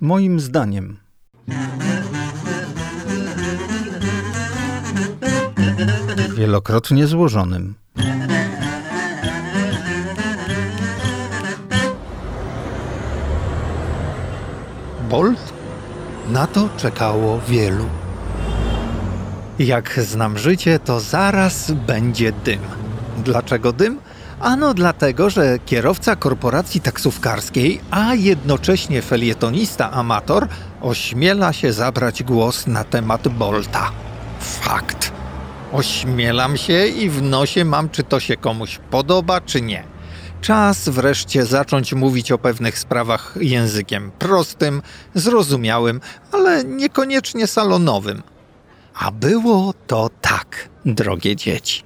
Moim zdaniem. Wielokrotnie złożonym. Bolt? Na to czekało wielu. Jak znam życie, to zaraz będzie dym. Dlaczego dym? Ano dlatego, że kierowca korporacji taksówkarskiej, a jednocześnie felietonista amator, ośmiela się zabrać głos na temat Bolta. Fakt. Ośmielam się i w nosie mam, czy to się komuś podoba, czy nie. Czas wreszcie zacząć mówić o pewnych sprawach językiem prostym, zrozumiałym, ale niekoniecznie salonowym. A było to tak, drogie dzieci.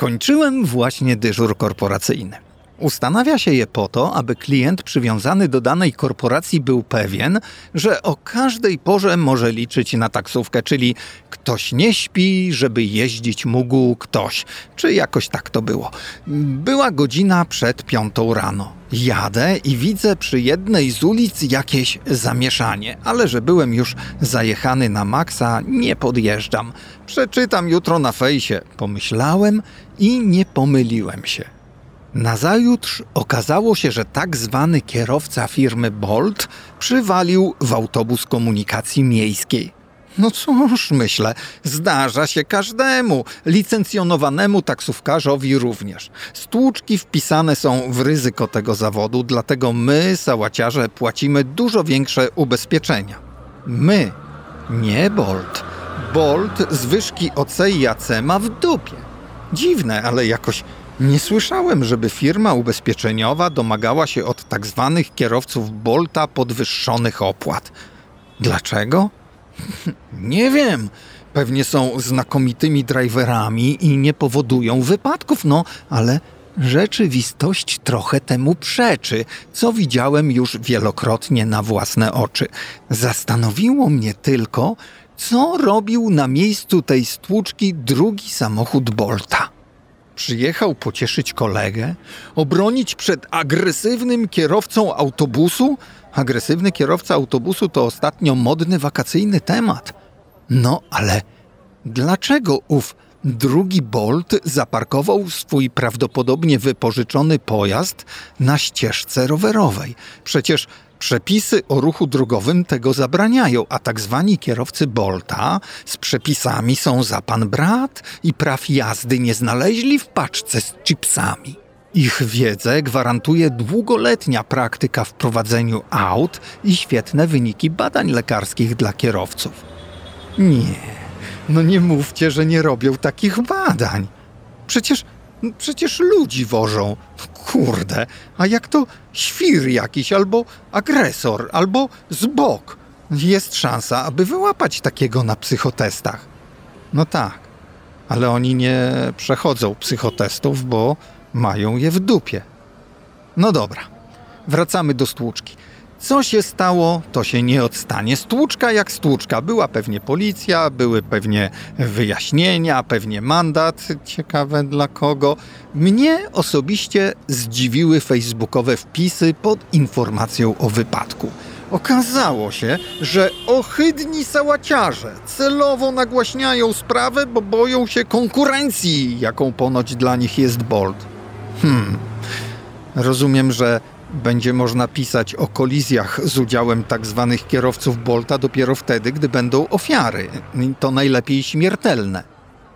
Kończyłem właśnie dyżur korporacyjny. Ustanawia się je po to, aby klient przywiązany do danej korporacji był pewien, że o każdej porze może liczyć na taksówkę, czyli ktoś nie śpi, żeby jeździć mógł ktoś, czy jakoś tak to było. Była godzina przed piątą rano. Jadę i widzę przy jednej z ulic jakieś zamieszanie, ale że byłem już zajechany na maksa, nie podjeżdżam. Przeczytam jutro na fejsie, pomyślałem i nie pomyliłem się. Nazajutrz okazało się, że tak zwany kierowca firmy Bolt przywalił w autobus komunikacji miejskiej. No cóż, myślę, zdarza się każdemu, licencjonowanemu taksówkarzowi również. Stłuczki wpisane są w ryzyko tego zawodu, dlatego my, sałaciarze, płacimy dużo większe ubezpieczenia. My, nie Bolt. Bolt zwyżki OC i AC ma w dupie. Dziwne, ale jakoś nie słyszałem, żeby firma ubezpieczeniowa domagała się od tak zwanych kierowców Bolta podwyższonych opłat. Dlaczego? Nie wiem. Pewnie są znakomitymi driverami i nie powodują wypadków, no ale rzeczywistość trochę temu przeczy, co widziałem już wielokrotnie na własne oczy. Zastanowiło mnie tylko, co robił na miejscu tej stłuczki drugi samochód Bolta. Przyjechał pocieszyć kolegę, obronić przed agresywnym kierowcą autobusu? Agresywny kierowca autobusu to ostatnio modny wakacyjny temat. No ale dlaczego ów drugi Bolt zaparkował swój prawdopodobnie wypożyczony pojazd na ścieżce rowerowej? Przecież Przepisy o ruchu drogowym tego zabraniają, a tak zwani kierowcy Bolta z przepisami są za pan brat i praw jazdy nie znaleźli w paczce z chipsami. Ich wiedzę gwarantuje długoletnia praktyka w prowadzeniu aut i świetne wyniki badań lekarskich dla kierowców. Nie, no nie mówcie, że nie robią takich badań. Przecież Przecież ludzi wożą. Kurde, a jak to świr jakiś, albo agresor, albo zbok. Jest szansa, aby wyłapać takiego na psychotestach. No tak, ale oni nie przechodzą psychotestów, bo mają je w dupie. No dobra, wracamy do stłuczki. Co się stało, to się nie odstanie. Stłuczka jak stłuczka. Była pewnie policja, były pewnie wyjaśnienia, pewnie mandat. Ciekawe dla kogo. Mnie osobiście zdziwiły facebookowe wpisy pod informacją o wypadku. Okazało się, że ohydni sałaciarze celowo nagłaśniają sprawę, bo boją się konkurencji, jaką ponoć dla nich jest Bolt. Hmm. Rozumiem, że będzie można pisać o kolizjach z udziałem tzw. Tak kierowców Bolta dopiero wtedy, gdy będą ofiary. To najlepiej śmiertelne.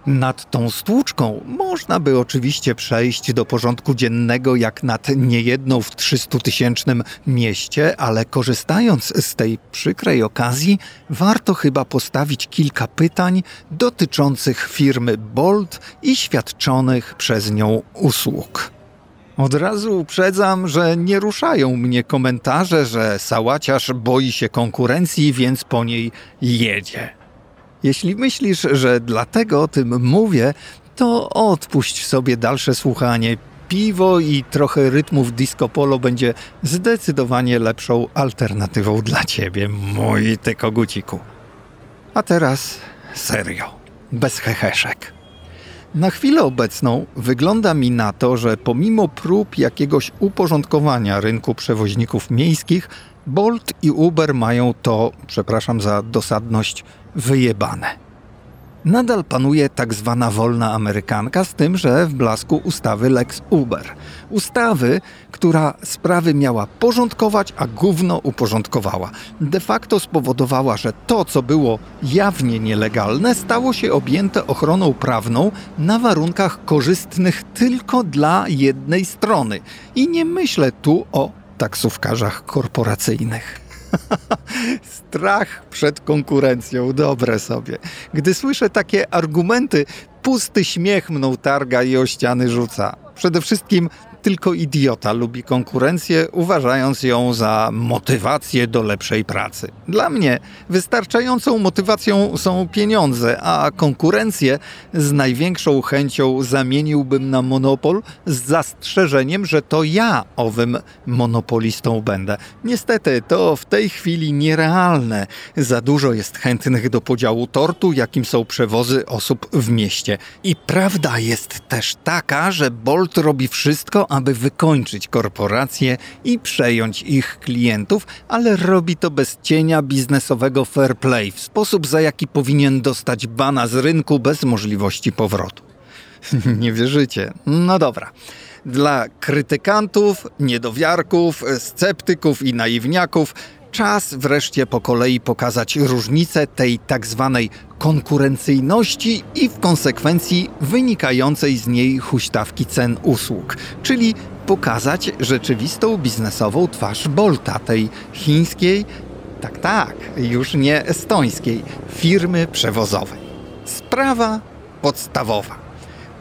Nad tą stłuczką można by oczywiście przejść do porządku dziennego jak nad niejedną w 300-tysięcznym mieście, ale korzystając z tej przykrej okazji, warto chyba postawić kilka pytań dotyczących firmy Bolt i świadczonych przez nią usług. Od razu uprzedzam, że nie ruszają mnie komentarze, że sałaciarz boi się konkurencji, więc po niej jedzie. Jeśli myślisz, że dlatego o tym mówię, to odpuść sobie dalsze słuchanie. Piwo i trochę rytmów disco polo będzie zdecydowanie lepszą alternatywą dla ciebie, mój ty koguciku. A teraz serio, bez heheszek. Na chwilę obecną wygląda mi na to, że pomimo prób jakiegoś uporządkowania rynku przewoźników miejskich, Bolt i Uber mają to, przepraszam za dosadność, wyjebane. Nadal panuje tak zwana wolna amerykanka, z tym, że w blasku ustawy Lex Uber. Ustawy, która sprawy miała porządkować, a gówno uporządkowała. De facto spowodowała, że to, co było jawnie nielegalne, stało się objęte ochroną prawną na warunkach korzystnych tylko dla jednej strony. I nie myślę tu o taksówkarzach korporacyjnych. Strach przed konkurencją, dobre sobie. Gdy słyszę takie argumenty, pusty śmiech mną targa i o ściany rzuca. Przede wszystkim tylko idiota lubi konkurencję, uważając ją za motywację do lepszej pracy. Dla mnie wystarczającą motywacją są pieniądze, a konkurencję z największą chęcią zamieniłbym na monopol z zastrzeżeniem, że to ja owym monopolistą będę. Niestety to w tej chwili nierealne. Za dużo jest chętnych do podziału tortu, jakim są przewozy osób w mieście. I prawda jest też taka, że Bolt robi wszystko, aby wykończyć korporacje i przejąć ich klientów, ale robi to bez cienia biznesowego fair play, w sposób za jaki powinien dostać bana z rynku bez możliwości powrotu. Nie wierzycie? No dobra. Dla krytykantów, niedowiarków, sceptyków i naiwniaków czas wreszcie po kolei pokazać różnicę tej tak zwanej konkurencyjności i w konsekwencji wynikającej z niej huśtawki cen usług, czyli pokazać rzeczywistą biznesową twarz Bolta, tej chińskiej, tak, tak, już nie estońskiej, firmy przewozowej. Sprawa podstawowa.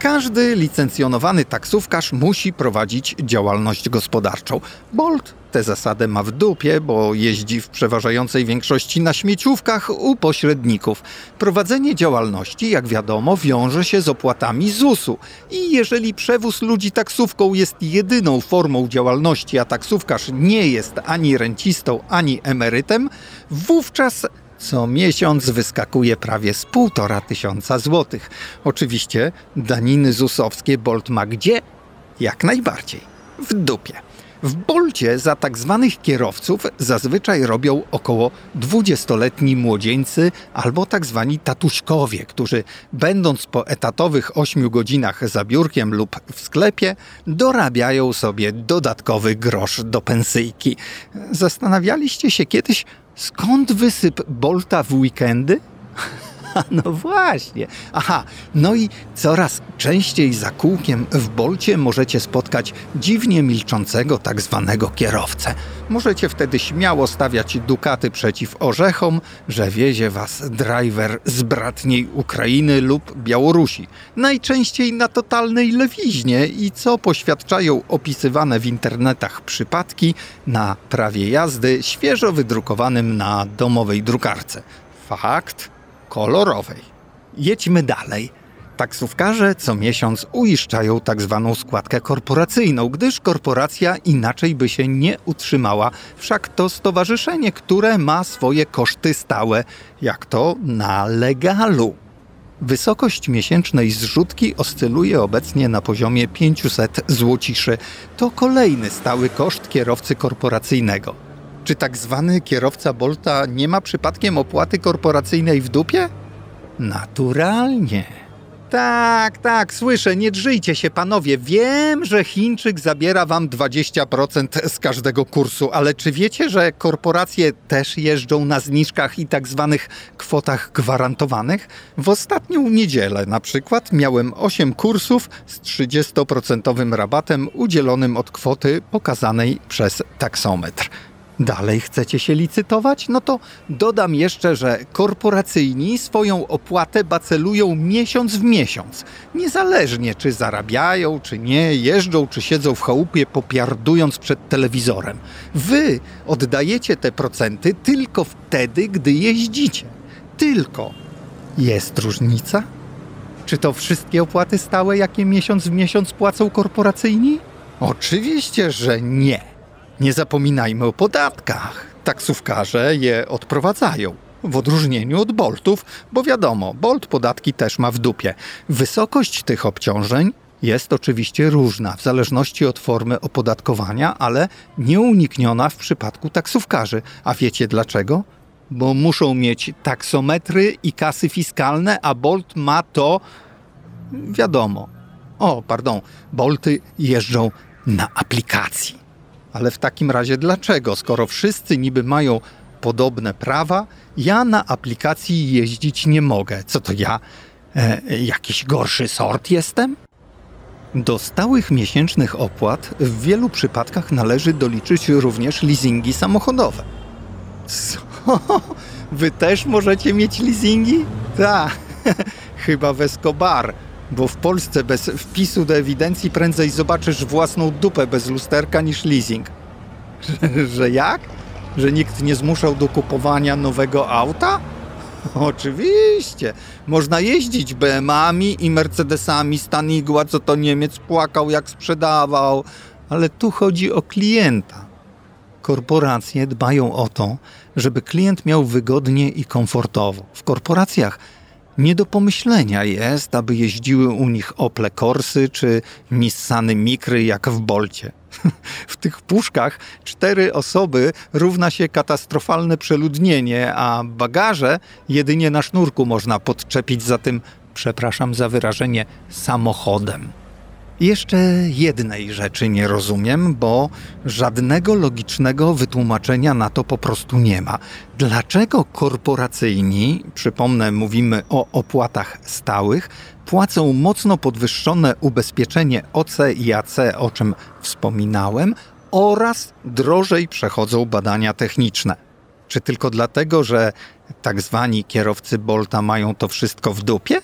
Każdy licencjonowany taksówkarz musi prowadzić działalność gospodarczą. Bolt tę zasadę ma w dupie, bo jeździ w przeważającej większości na śmieciówkach u pośredników. Prowadzenie działalności, jak wiadomo, wiąże się z opłatami ZUS-u. I jeżeli przewóz ludzi taksówką jest jedyną formą działalności, a taksówkarz nie jest ani rencistą, ani emerytem, wówczas co miesiąc wyskakuje prawie z półtora tysiąca złotych. Oczywiście daniny zusowskie Bolt ma gdzie? Jak najbardziej. W dupie. W Bolcie za tak zwanych kierowców zazwyczaj robią około 20-letni młodzieńcy albo tak zwani tatuśkowie, którzy będąc po etatowych 8 godzinach za biurkiem lub w sklepie, dorabiają sobie dodatkowy grosz do pensyjki. Zastanawialiście się kiedyś, skąd wysyp Bolta w weekendy? No właśnie. Aha, no i coraz częściej za kółkiem w Bolcie możecie spotkać dziwnie milczącego tak zwanego kierowcę. Możecie wtedy śmiało stawiać dukaty przeciw orzechom, że wiezie was driver z bratniej Ukrainy lub Białorusi. Najczęściej na totalnej lewiźnie i co poświadczają opisywane w internetach przypadki na prawie jazdy świeżo wydrukowanym na domowej drukarce. Fakt kolorowej. Jedźmy dalej. Taksówkarze co miesiąc uiszczają tak zwaną składkę korporacyjną, gdyż korporacja inaczej by się nie utrzymała. Wszak to stowarzyszenie, które ma swoje koszty stałe, jak to na legalu. Wysokość miesięcznej zrzutki oscyluje obecnie na poziomie 500 złociszy. To kolejny stały koszt kierowcy korporacyjnego. Czy tak zwany kierowca Bolta nie ma przypadkiem opłaty korporacyjnej w dupie? Naturalnie. Tak, tak, słyszę, nie drżyjcie się panowie. Wiem, że Chińczyk zabiera wam 20% z każdego kursu, ale czy wiecie, że korporacje też jeżdżą na zniżkach i tak zwanych kwotach gwarantowanych? W ostatnią niedzielę na przykład miałem 8 kursów z 30% rabatem udzielonym od kwoty pokazanej przez taksometr. Dalej chcecie się licytować? No to dodam jeszcze, że korporacyjni swoją opłatę bacelują miesiąc w miesiąc. Niezależnie czy zarabiają, czy nie, jeżdżą, czy siedzą w chałupie popiardując przed telewizorem. Wy oddajecie te procenty tylko wtedy, gdy jeździcie. Tylko. Jest różnica? Czy to wszystkie opłaty stałe, jakie miesiąc w miesiąc płacą korporacyjni? Oczywiście, że nie. Nie zapominajmy o podatkach. Taksówkarze je odprowadzają. W odróżnieniu od Boltów, bo wiadomo, Bolt podatki też ma w dupie. Wysokość tych obciążeń jest oczywiście różna w zależności od formy opodatkowania, ale nieunikniona w przypadku taksówkarzy. A wiecie dlaczego? Bo muszą mieć taksometry i kasy fiskalne, a Bolt ma to wiadomo. O, pardon, Bolty jeżdżą na aplikacji. Ale w takim razie dlaczego? Skoro wszyscy niby mają podobne prawa, ja na aplikacji jeździć nie mogę. Co to ja? E, jakiś gorszy sort jestem? Do stałych miesięcznych opłat w wielu przypadkach należy doliczyć również leasingi samochodowe. Co? Wy też możecie mieć leasingi? Tak, chyba w Escobar, bo w Polsce bez wpisu do ewidencji prędzej zobaczysz własną dupę bez lusterka niż leasing. Że, że jak? Że nikt nie zmuszał do kupowania nowego auta? Oczywiście. Można jeździć BM-ami i Mercedesami Stanigła, co to Niemiec płakał jak sprzedawał. Ale tu chodzi o klienta. Korporacje dbają o to, żeby klient miał wygodnie i komfortowo. W korporacjach nie do pomyślenia jest, aby jeździły u nich Ople Corsy czy Nissany Mikry jak w Bolcie. W tych puszkach cztery osoby równa się katastrofalne przeludnienie, a bagaże jedynie na sznurku można podczepić za tym, przepraszam za wyrażenie, samochodem. Jeszcze jednej rzeczy nie rozumiem, bo żadnego logicznego wytłumaczenia na to po prostu nie ma. Dlaczego korporacyjni, przypomnę, mówimy o opłatach stałych, płacą mocno podwyższone ubezpieczenie OC i AC, o czym wspominałem, oraz drożej przechodzą badania techniczne? Czy tylko dlatego, że tak zwani kierowcy Bolta mają to wszystko w dupie?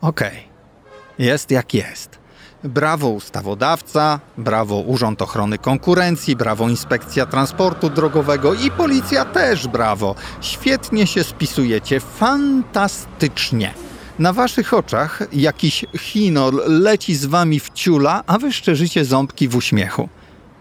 Okej, okay. jest jak jest. Brawo ustawodawca, brawo Urząd Ochrony Konkurencji, brawo Inspekcja Transportu Drogowego i policja też brawo. Świetnie się spisujecie, fantastycznie. Na waszych oczach jakiś chinol leci z wami w ciula, a wy szczerzycie ząbki w uśmiechu.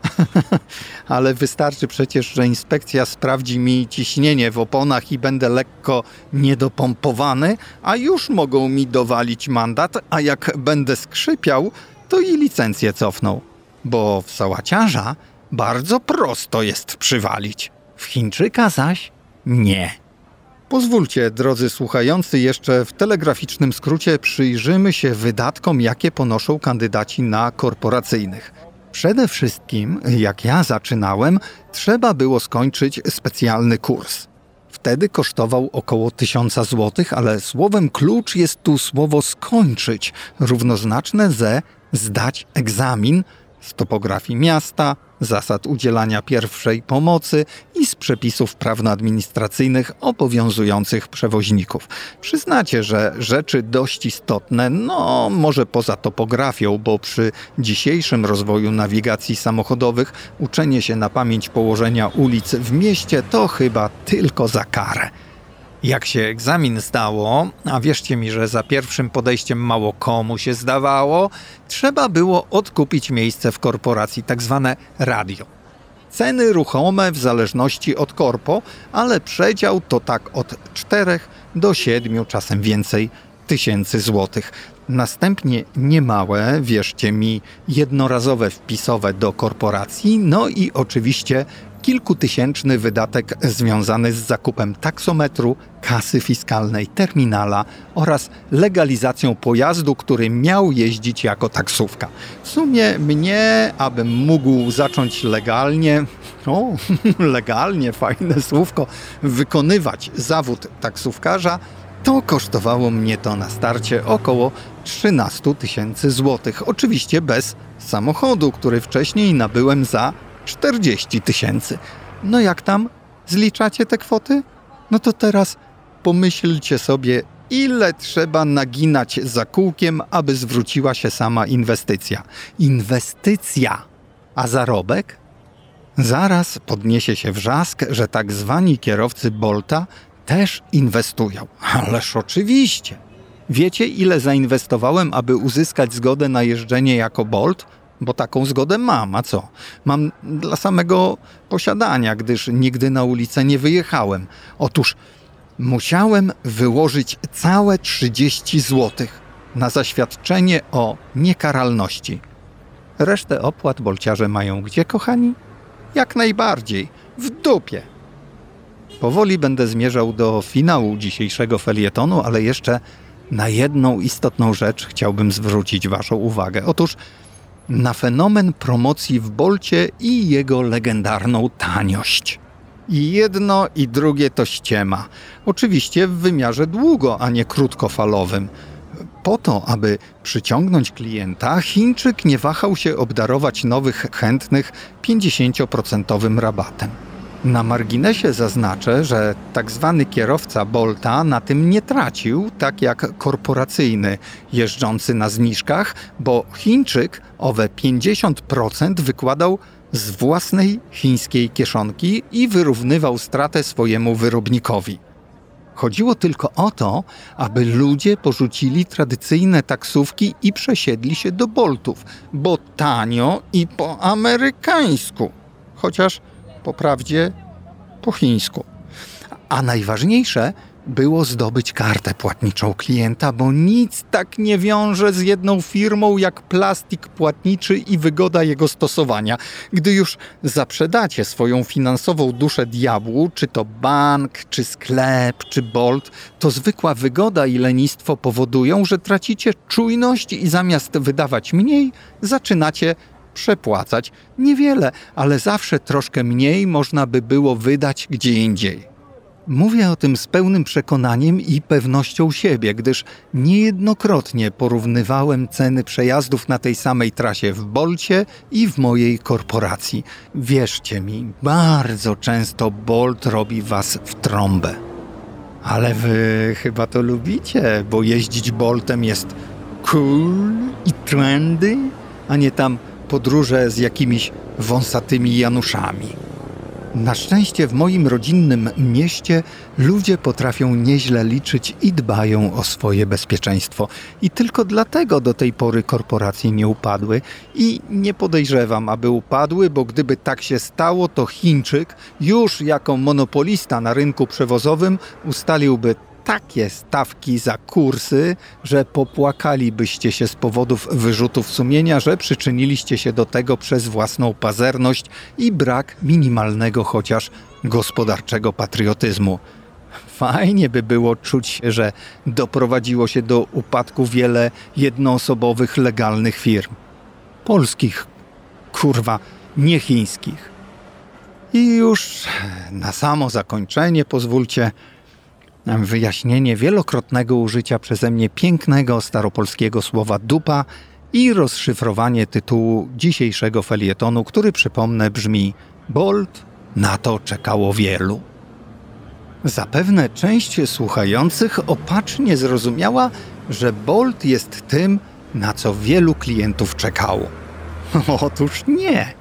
Ale wystarczy przecież, że inspekcja sprawdzi mi ciśnienie w oponach i będę lekko niedopompowany, a już mogą mi dowalić mandat, a jak będę skrzypiał, to i licencję cofną. Bo w sałaciarza bardzo prosto jest przywalić. W Chińczyka zaś nie. Pozwólcie, drodzy słuchający, jeszcze w telegraficznym skrócie przyjrzymy się wydatkom, jakie ponoszą kandydaci na korporacyjnych. Przede wszystkim, jak ja zaczynałem, trzeba było skończyć specjalny kurs. Wtedy kosztował około 1000 zł, ale słowem klucz jest tu słowo skończyć, równoznaczne ze zdać egzamin z topografii miasta, zasad udzielania pierwszej pomocy i z przepisów prawno-administracyjnych obowiązujących przewoźników. Przyznacie, że rzeczy dość istotne, no może poza topografią, bo przy dzisiejszym rozwoju nawigacji samochodowych uczenie się na pamięć położenia ulic w mieście to chyba tylko za karę. Jak się egzamin zdało, a wierzcie mi, że za pierwszym podejściem mało komu się zdawało, trzeba było odkupić miejsce w korporacji, tak zwane radio. Ceny ruchome w zależności od korpo, ale przedział to tak od 4 do 7, czasem więcej tysięcy złotych. Następnie niemałe, wierzcie mi, jednorazowe wpisowe do korporacji, no i oczywiście kilkutysięczny wydatek związany z zakupem taksometru, kasy fiskalnej, terminala oraz legalizacją pojazdu, który miał jeździć jako taksówka. W sumie mnie, abym mógł zacząć legalnie, o, legalnie, fajne słówko, wykonywać zawód taksówkarza, to kosztowało mnie to na starcie około 13 tysięcy złotych. Oczywiście bez samochodu, który wcześniej nabyłem za 40 tysięcy. No jak tam? Zliczacie te kwoty? No to teraz pomyślcie sobie, ile trzeba naginać za kółkiem, aby zwróciła się sama inwestycja. Inwestycja! A zarobek? Zaraz podniesie się wrzask, że tak zwani kierowcy Bolta też inwestują. Ależ oczywiście. Wiecie, ile zainwestowałem, aby uzyskać zgodę na jeżdżenie jako Bolt? Bo taką zgodę mam, a co? Mam dla samego posiadania, gdyż nigdy na ulicę nie wyjechałem. Otóż musiałem wyłożyć całe 30 złotych. na zaświadczenie o niekaralności. Resztę opłat bolciarze mają gdzie, kochani? Jak najbardziej, w dupie. Powoli będę zmierzał do finału dzisiejszego felietonu, ale jeszcze na jedną istotną rzecz chciałbym zwrócić Waszą uwagę. Otóż na fenomen promocji w Bolcie i jego legendarną taniość. I jedno i drugie to ściema. Oczywiście w wymiarze długo, a nie krótkofalowym. Po to, aby przyciągnąć klienta, Chińczyk nie wahał się obdarować nowych chętnych 50% rabatem. Na marginesie zaznaczę, że tak zwany kierowca Bolta na tym nie tracił, tak jak korporacyjny jeżdżący na zniżkach, bo Chińczyk owe 50% wykładał z własnej chińskiej kieszonki i wyrównywał stratę swojemu wyrobnikowi. Chodziło tylko o to, aby ludzie porzucili tradycyjne taksówki i przesiedli się do Boltów, bo tanio i po amerykańsku. Chociaż po prawdzie po chińsku. A najważniejsze było zdobyć kartę płatniczą klienta, bo nic tak nie wiąże z jedną firmą jak plastik płatniczy i wygoda jego stosowania. Gdy już zaprzedacie swoją finansową duszę diabłu, czy to bank, czy sklep, czy bolt, to zwykła wygoda i lenistwo powodują, że tracicie czujność i zamiast wydawać mniej, zaczynacie przepłacać. Niewiele, ale zawsze troszkę mniej można by było wydać gdzie indziej. Mówię o tym z pełnym przekonaniem i pewnością siebie, gdyż niejednokrotnie porównywałem ceny przejazdów na tej samej trasie w Bolcie i w mojej korporacji. Wierzcie mi, bardzo często Bolt robi was w trąbę. Ale wy chyba to lubicie, bo jeździć Boltem jest cool i trendy, a nie tam podróże z jakimiś wąsatymi Januszami. Na szczęście w moim rodzinnym mieście ludzie potrafią nieźle liczyć i dbają o swoje bezpieczeństwo. I tylko dlatego do tej pory korporacje nie upadły i nie podejrzewam, aby upadły, bo gdyby tak się stało, to Chińczyk już jako monopolista na rynku przewozowym ustaliłby takie stawki za kursy, że popłakalibyście się z powodów wyrzutów sumienia, że przyczyniliście się do tego przez własną pazerność i brak minimalnego chociaż gospodarczego patriotyzmu. Fajnie by było czuć, że doprowadziło się do upadku wiele jednoosobowych legalnych firm. Polskich, kurwa, nie chińskich. I już na samo zakończenie pozwólcie wyjaśnienie wielokrotnego użycia przeze mnie pięknego staropolskiego słowa dupa i rozszyfrowanie tytułu dzisiejszego felietonu, który przypomnę brzmi Bolt na to czekało wielu. Zapewne część słuchających opacznie zrozumiała, że Bolt jest tym, na co wielu klientów czekało. Otóż nie.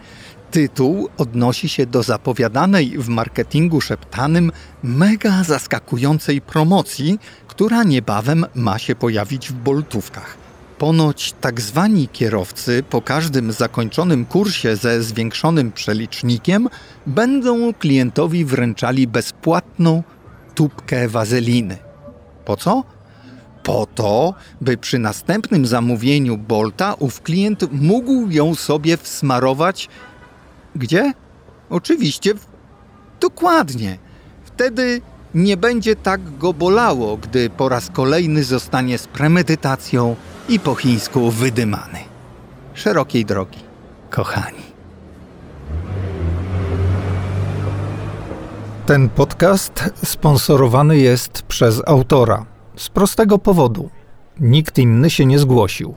Tytuł odnosi się do zapowiadanej w marketingu szeptanym mega zaskakującej promocji, która niebawem ma się pojawić w boltówkach. Ponoć tak zwani kierowcy po każdym zakończonym kursie ze zwiększonym przelicznikiem będą klientowi wręczali bezpłatną tubkę wazeliny. Po co? Po to, by przy następnym zamówieniu Bolta ów klient mógł ją sobie wsmarować gdzie? Oczywiście, dokładnie. Wtedy nie będzie tak go bolało, gdy po raz kolejny zostanie z premedytacją i po chińsku wydymany. Szerokiej drogi, kochani. Ten podcast sponsorowany jest przez autora. Z prostego powodu. Nikt inny się nie zgłosił.